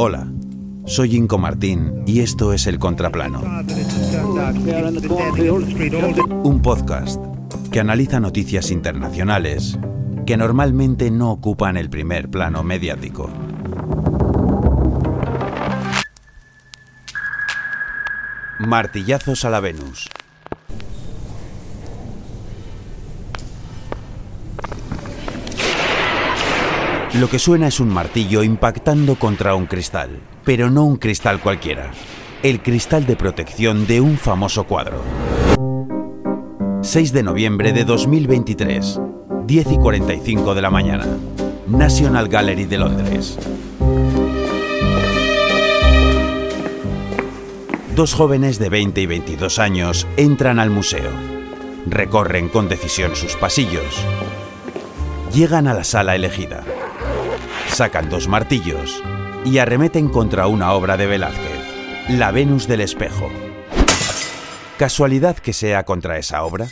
Hola, soy Inco Martín y esto es El Contraplano. Un podcast que analiza noticias internacionales que normalmente no ocupan el primer plano mediático. Martillazos a la Venus. Lo que suena es un martillo impactando contra un cristal, pero no un cristal cualquiera, el cristal de protección de un famoso cuadro. 6 de noviembre de 2023, 10 y 45 de la mañana, National Gallery de Londres. Dos jóvenes de 20 y 22 años entran al museo. Recorren con decisión sus pasillos. Llegan a la sala elegida sacan dos martillos y arremeten contra una obra de Velázquez, La Venus del Espejo. ¿Casualidad que sea contra esa obra?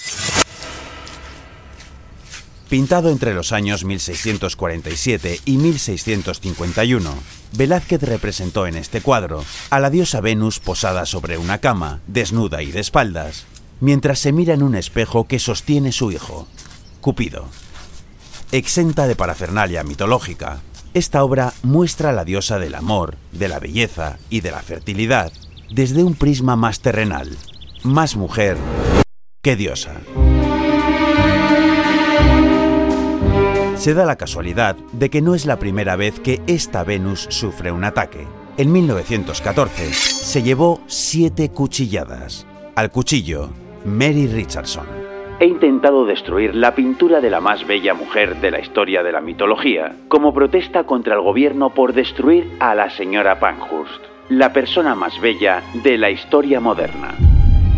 Pintado entre los años 1647 y 1651, Velázquez representó en este cuadro a la diosa Venus posada sobre una cama, desnuda y de espaldas, mientras se mira en un espejo que sostiene su hijo, Cupido. Exenta de parafernalia mitológica, esta obra muestra a la diosa del amor, de la belleza y de la fertilidad desde un prisma más terrenal, más mujer que diosa. Se da la casualidad de que no es la primera vez que esta Venus sufre un ataque. En 1914 se llevó siete cuchilladas. Al cuchillo, Mary Richardson he intentado destruir la pintura de la más bella mujer de la historia de la mitología, como protesta contra el gobierno por destruir a la señora Pankhurst, la persona más bella de la historia moderna.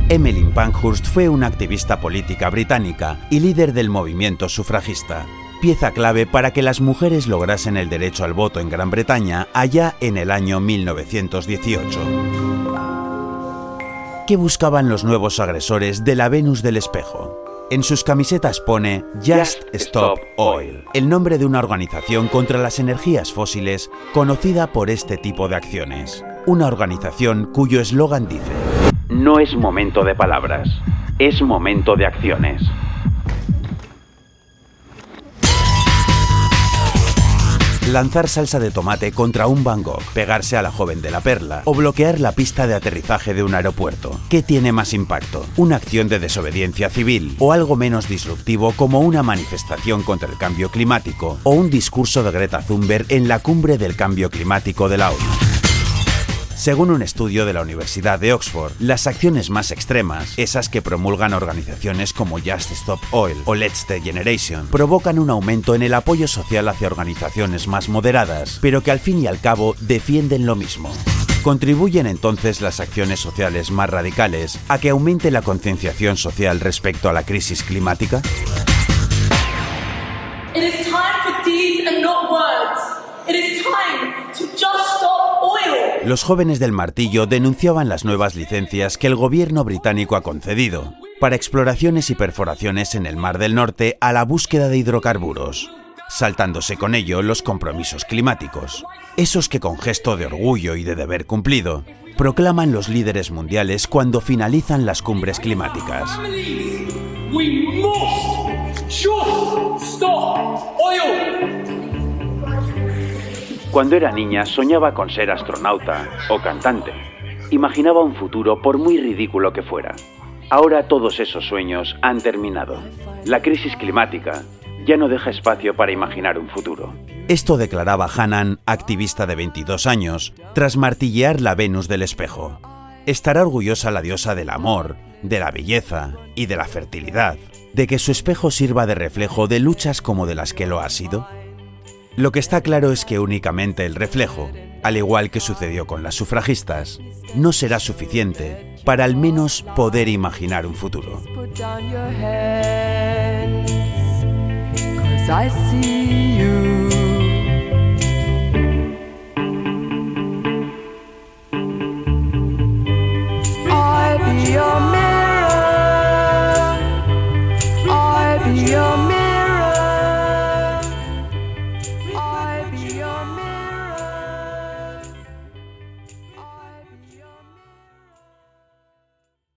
Emmeline Pankhurst fue una activista política británica y líder del movimiento sufragista, pieza clave para que las mujeres lograsen el derecho al voto en Gran Bretaña allá en el año 1918. ¿Qué buscaban los nuevos agresores de la Venus del espejo? En sus camisetas pone Just Stop Oil, el nombre de una organización contra las energías fósiles conocida por este tipo de acciones. Una organización cuyo eslogan dice, No es momento de palabras, es momento de acciones. Lanzar salsa de tomate contra un Van Gogh, pegarse a la joven de la perla o bloquear la pista de aterrizaje de un aeropuerto. ¿Qué tiene más impacto? ¿Una acción de desobediencia civil o algo menos disruptivo como una manifestación contra el cambio climático o un discurso de Greta Thunberg en la cumbre del cambio climático de la ONU? Según un estudio de la Universidad de Oxford, las acciones más extremas, esas que promulgan organizaciones como Just Stop Oil o Let's the Generation, provocan un aumento en el apoyo social hacia organizaciones más moderadas, pero que al fin y al cabo defienden lo mismo. ¿Contribuyen entonces las acciones sociales más radicales a que aumente la concienciación social respecto a la crisis climática? Los jóvenes del martillo denunciaban las nuevas licencias que el gobierno británico ha concedido para exploraciones y perforaciones en el Mar del Norte a la búsqueda de hidrocarburos, saltándose con ello los compromisos climáticos, esos que con gesto de orgullo y de deber cumplido proclaman los líderes mundiales cuando finalizan las cumbres climáticas. Cuando era niña soñaba con ser astronauta o cantante. Imaginaba un futuro por muy ridículo que fuera. Ahora todos esos sueños han terminado. La crisis climática ya no deja espacio para imaginar un futuro. Esto declaraba Hanan, activista de 22 años, tras martillear la Venus del espejo. Estará orgullosa la diosa del amor, de la belleza y de la fertilidad, de que su espejo sirva de reflejo de luchas como de las que lo ha sido. Lo que está claro es que únicamente el reflejo, al igual que sucedió con las sufragistas, no será suficiente para al menos poder imaginar un futuro.